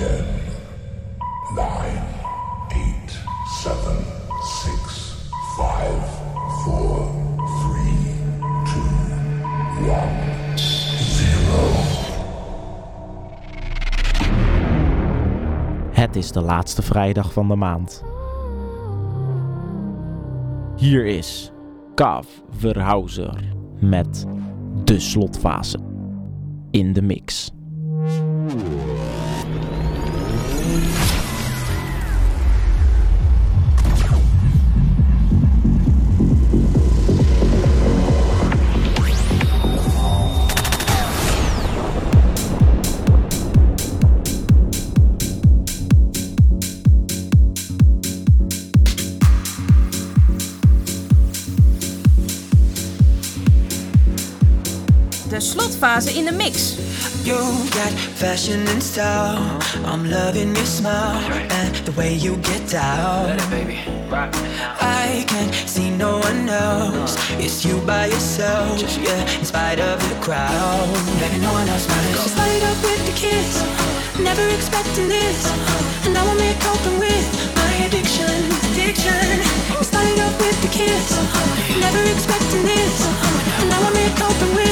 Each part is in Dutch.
Ten, nine, eight, seven, six, five, four, three, two, one, zero. Het is de laatste vrijdag van de maand. Hier is Kav Verhauser met de slotfase in de mix. Slotfase in de mix. You got fashion and style. Uh-huh. I'm loving your smile and the way you get down. I can't see no one else. Uh-huh. It's you by yourself, yeah. In spite of the crowd, baby, no one else matters. Just light up with the kiss. Uh-huh. Never expecting this. And now I'm here coping with my addiction. Addiction. Just light up with the kiss. Never expecting this. And now I'm here coping with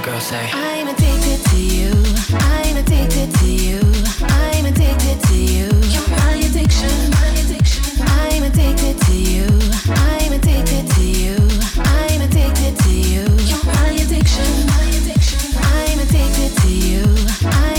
the girls say? I'm addicted to you. I'm addicted to you. I'm addicted to you. You're my addiction. My addiction. I'm addicted to you. I'm addicted to you. I'm addicted to you. You're my addiction. My addiction. I'm addicted to you. I'm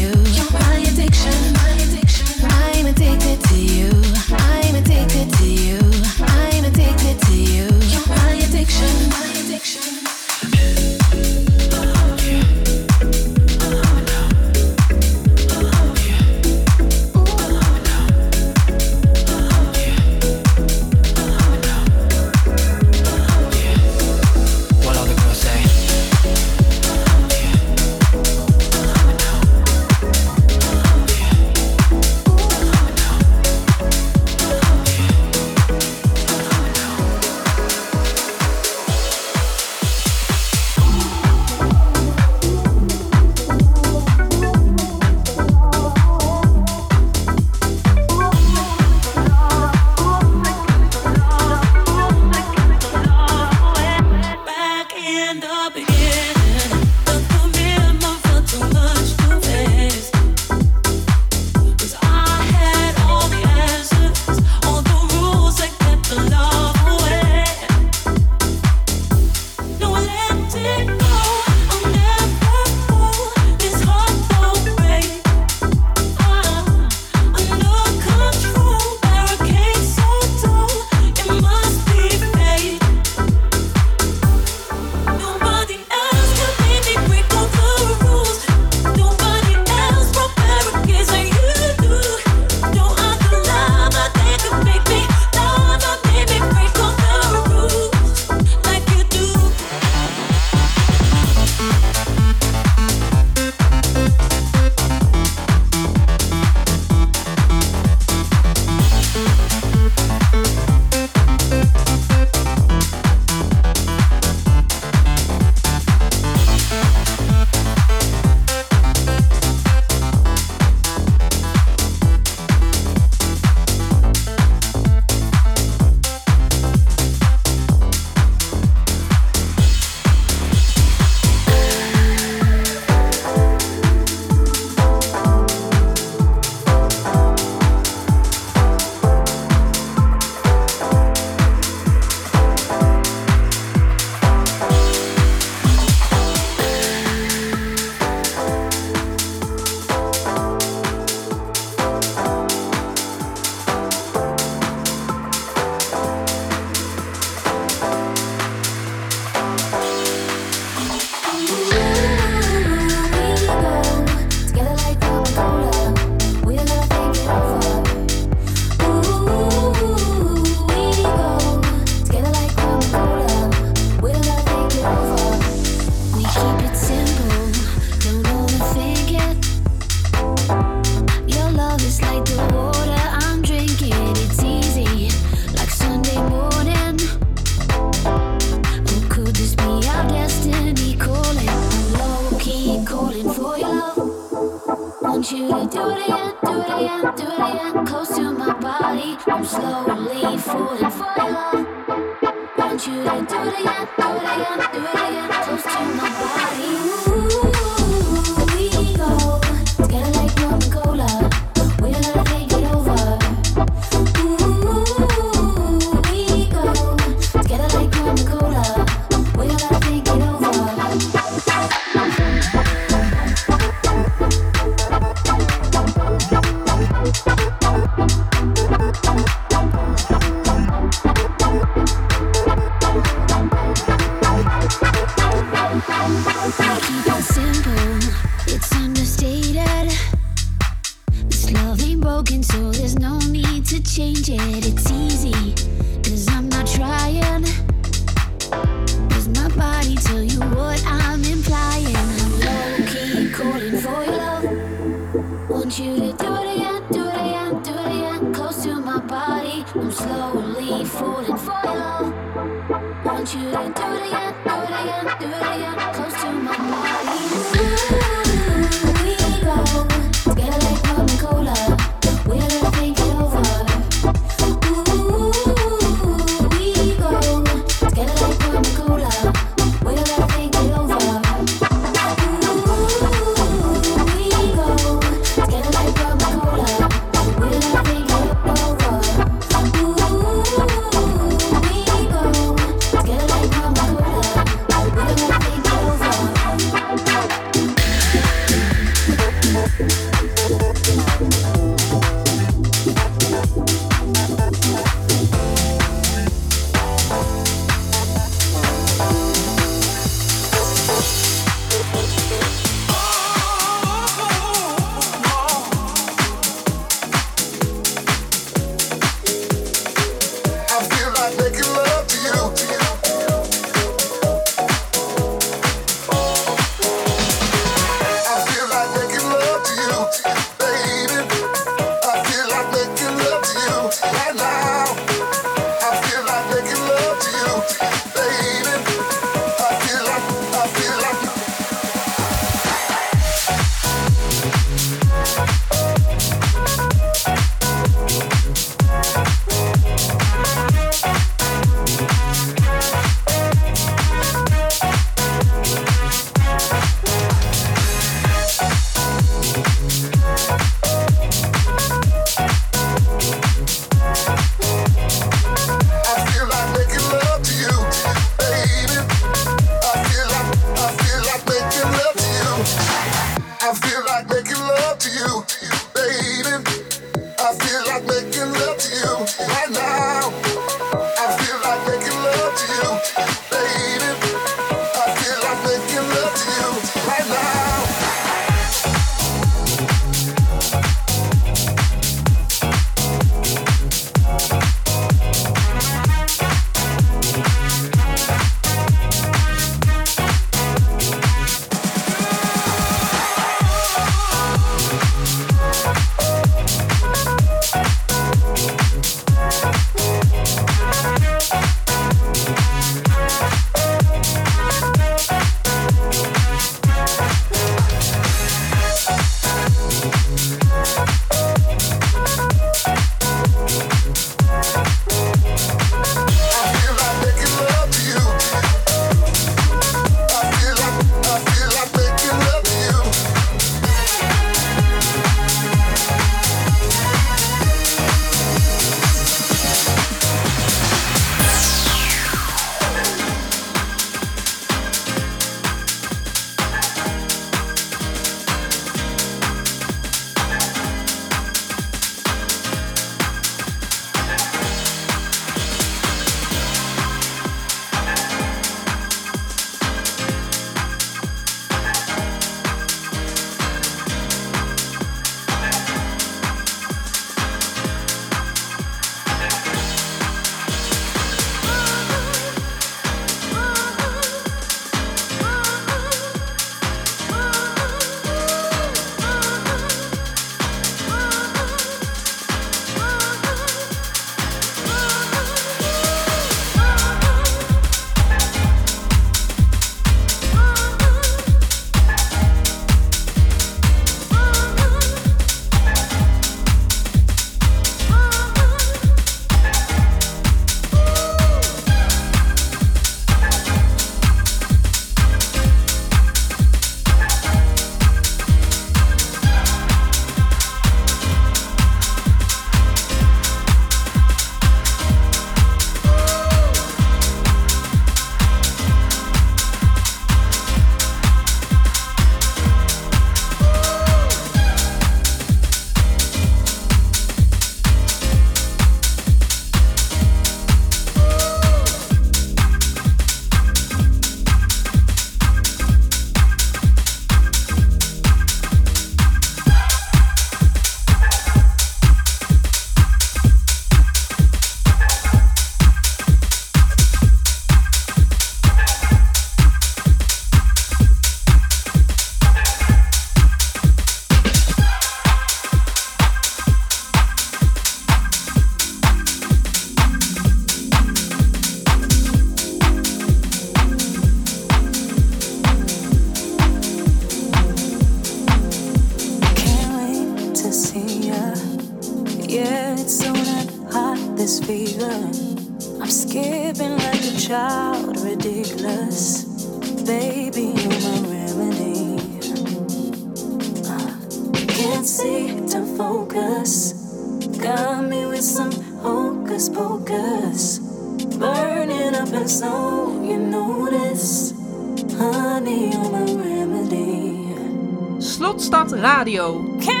Stad Radio.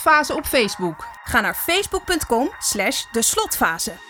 Fase op Facebook. Ga naar facebook.com slash de slotfase.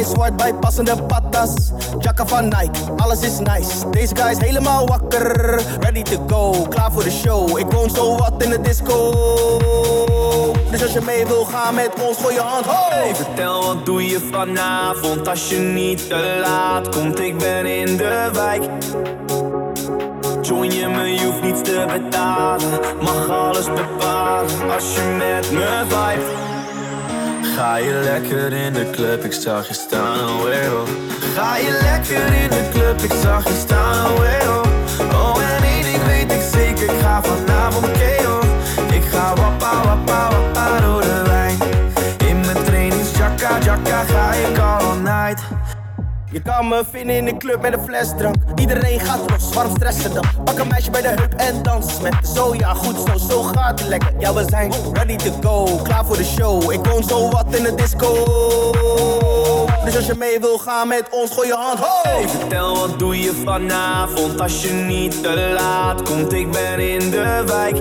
Zwart bij passende patas. Jacka van Nike, alles is nice. Deze guy is helemaal wakker. Ready to go, klaar voor de show. Ik woon zo wat in de disco. Dus als je mee wil gaan met ons, gooi je hand hoog. Hey, vertel wat doe je vanavond als je niet te laat komt. Ik ben in de wijk. Join je me, hoeft niets te betalen. Mag alles bepalen als je met me vibe. Ga je lekker in de club, ik zag je staan, oh hey, oh. Ga je lekker in de club, ik zag je staan, oh hey, oh. Oh en één ding weet ik zeker, ik ga vanavond KO. Ik ga wappa, wappa, wappa door de wijn. In mijn trainings, jacka, jacka, ga ik all night. Je kan me vinden in de club met een fles drank. Iedereen gaat los, waarom stressen dan? Pak een meisje bij de heup en dans met me. Zo ja, goed zo, zo gaat het lekker. Ja, we zijn ready to go, klaar voor de show. Ik woon zo wat in de disco. Dus als je mee wil gaan met ons, gooi je hand hoog. Hey, vertel wat doe je vanavond als je niet te laat komt. Ik ben in de wijk.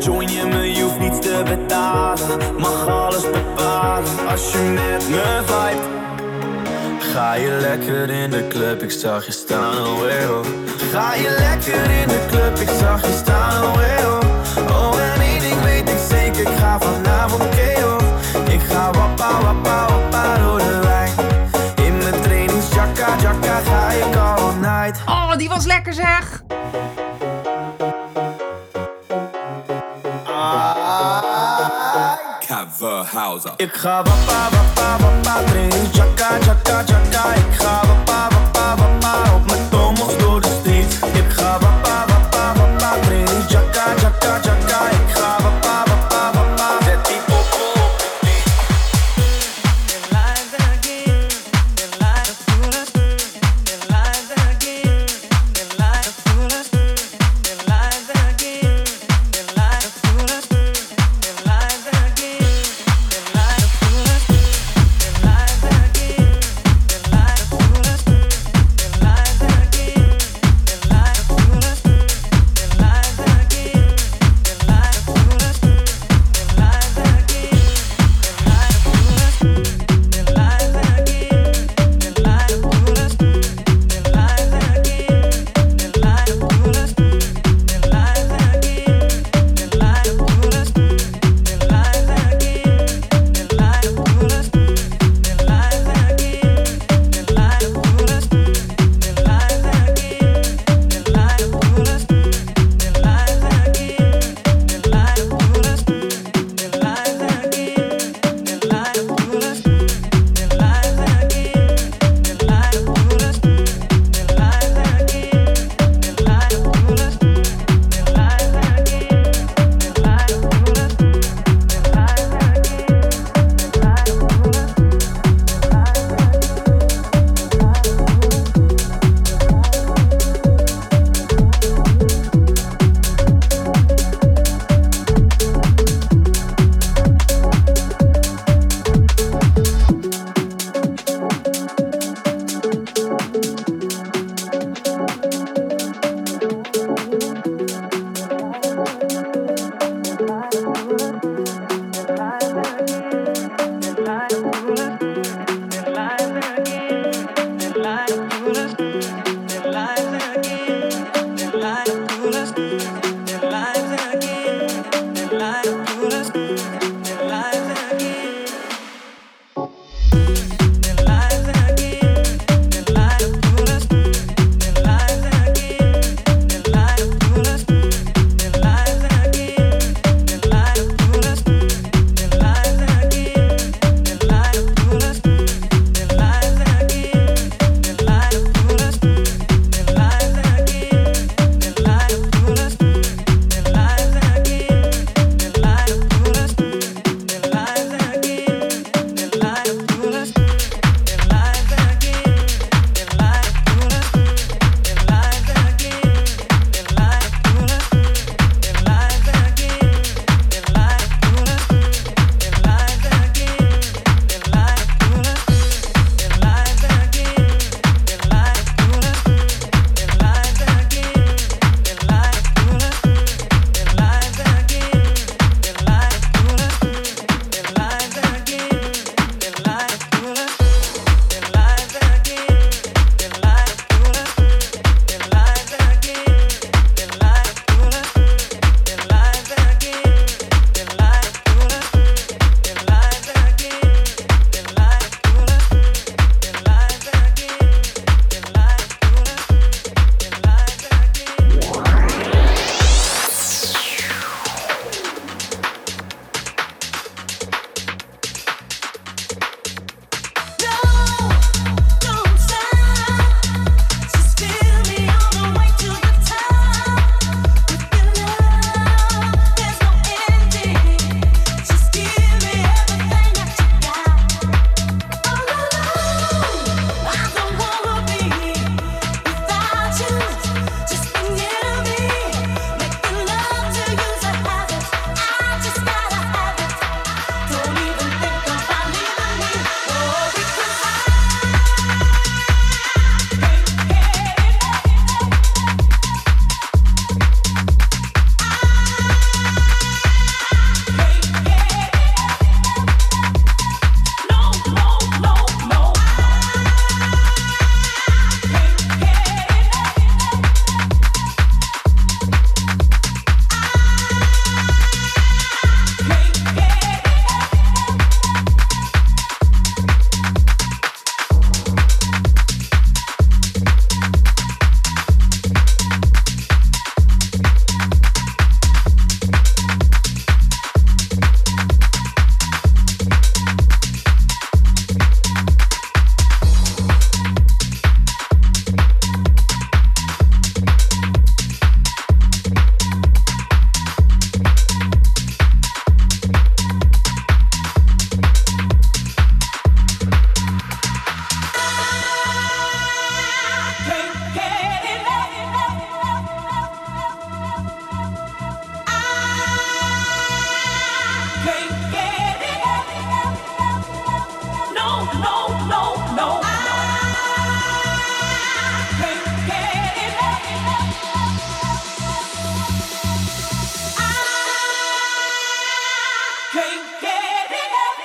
Join je me, je hoeft niets te betalen. Mag alles bepalen als je met me vibe. Ga je lekker in de club, ik zag je staan, oh hey, oh. Ga je lekker in de club, ik zag je staan, oh hey, oh. Oh en één ding weet ik zeker, ik ga vanavond KO. Ik ga wappa, wappa, wappa door de wijn. In mijn trainings, jacka, jacka, ga ik all night. Oh, die was lekker zeg. Ik ga wappa, wappa, wappa, trainings, jacka, jacka, jacka. Ik ga wappa, wappa, wappa,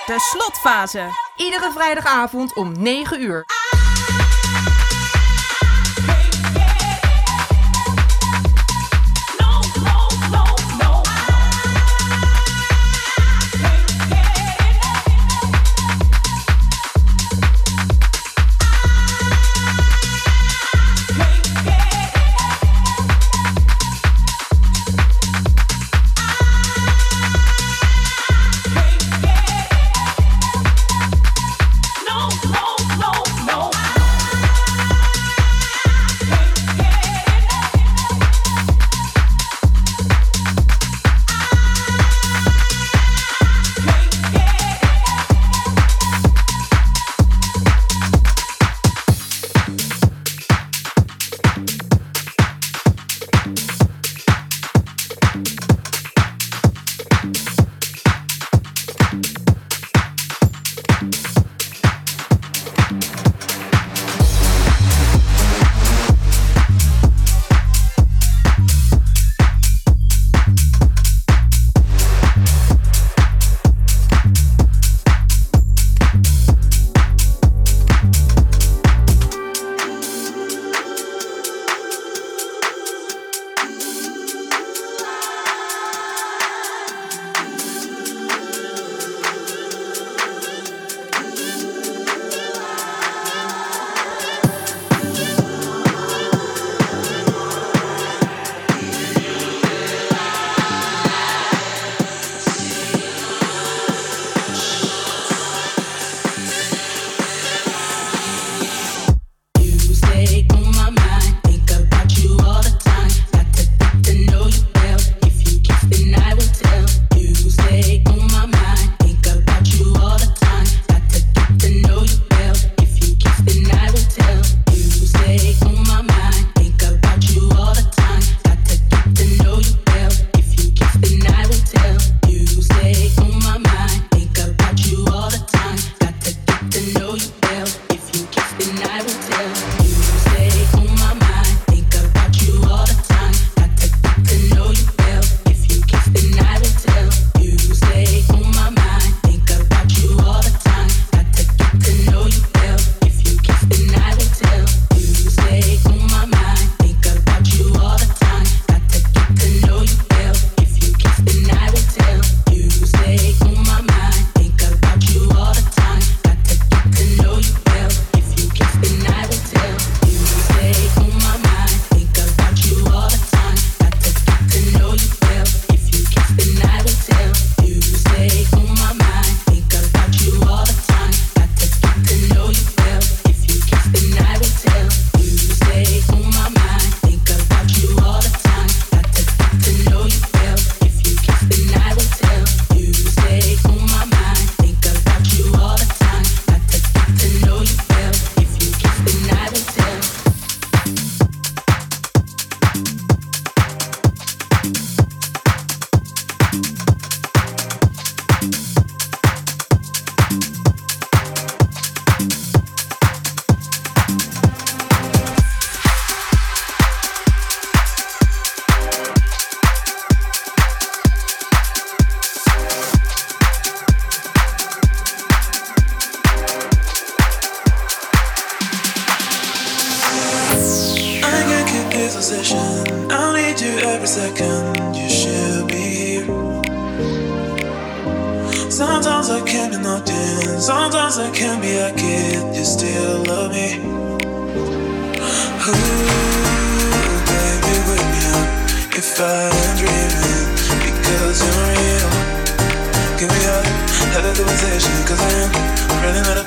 De slotfase. Iedere vrijdagavond om 9 uur.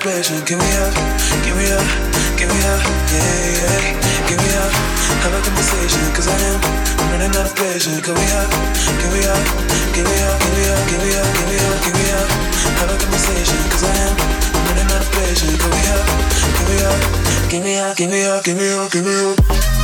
vision. Give me up, give me up, give me up, yeah, yeah. Give me up, have a conversation, cause I am running out of patience. Give me up, give me up, give me up, give me up, give me up, give me up, give me up. Have a conversation, cause I am running out of patience. Give me up, give me up, give me up, give me up, give me up, give me up.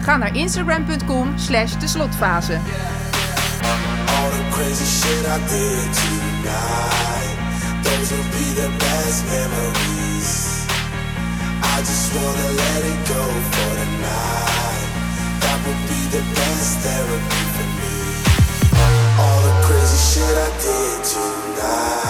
Ga naar instagram.com slash de slotfase. I just wanna let it go for All the crazy shit I did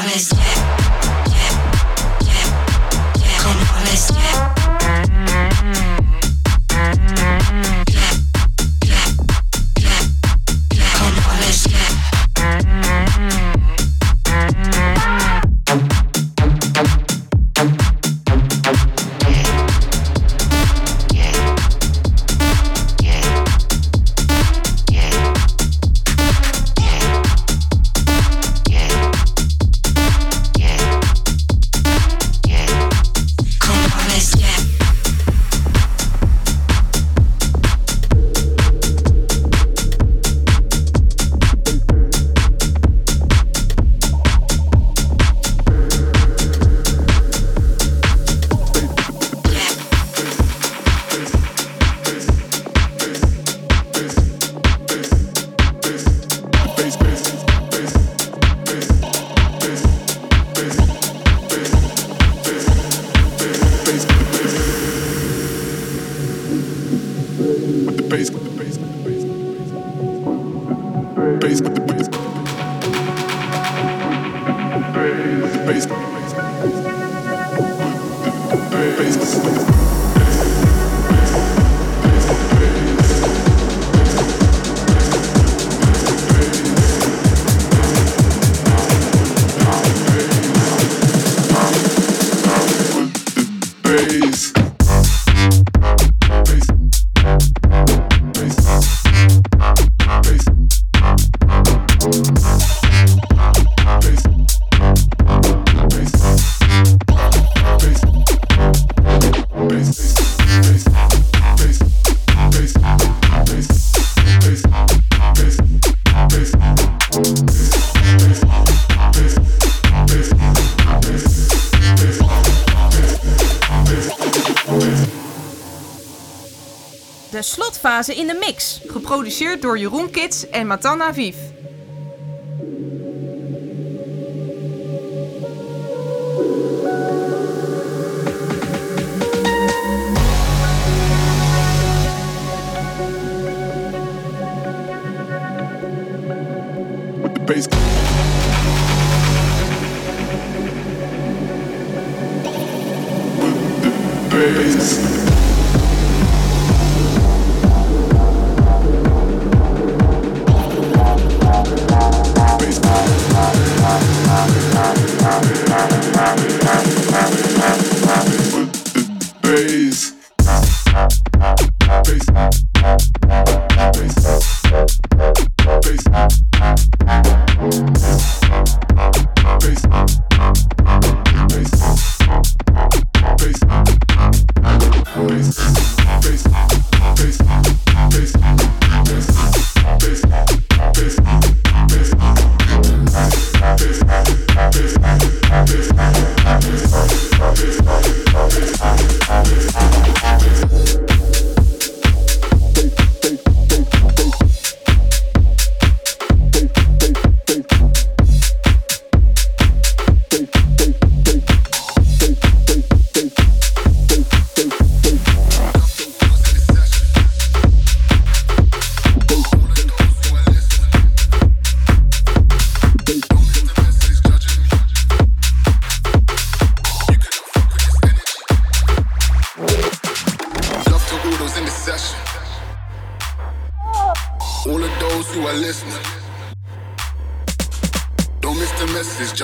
honest. In de mix. Geproduceerd door Jeroen Kits en Matan Aviv.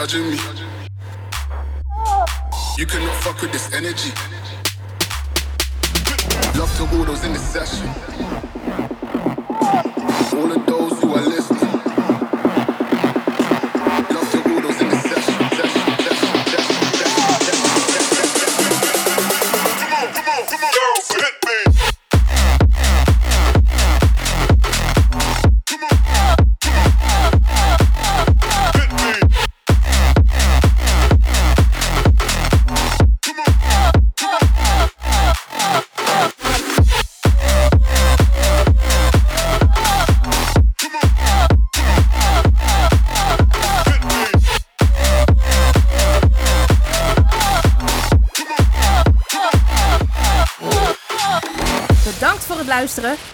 Judging me. You cannot fuck with this energy. Love to all those in the session.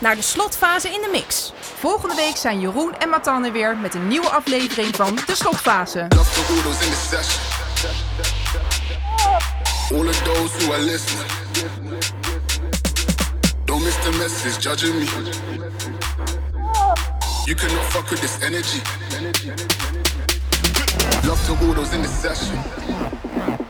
Naar de slotfase in de mix. Volgende week zijn Jeroen en Matan er weer met een nieuwe aflevering van De Slotfase. All of those who are listening. Don't miss the message judging me. You cannot fuck with this energy. Love to all those in the session.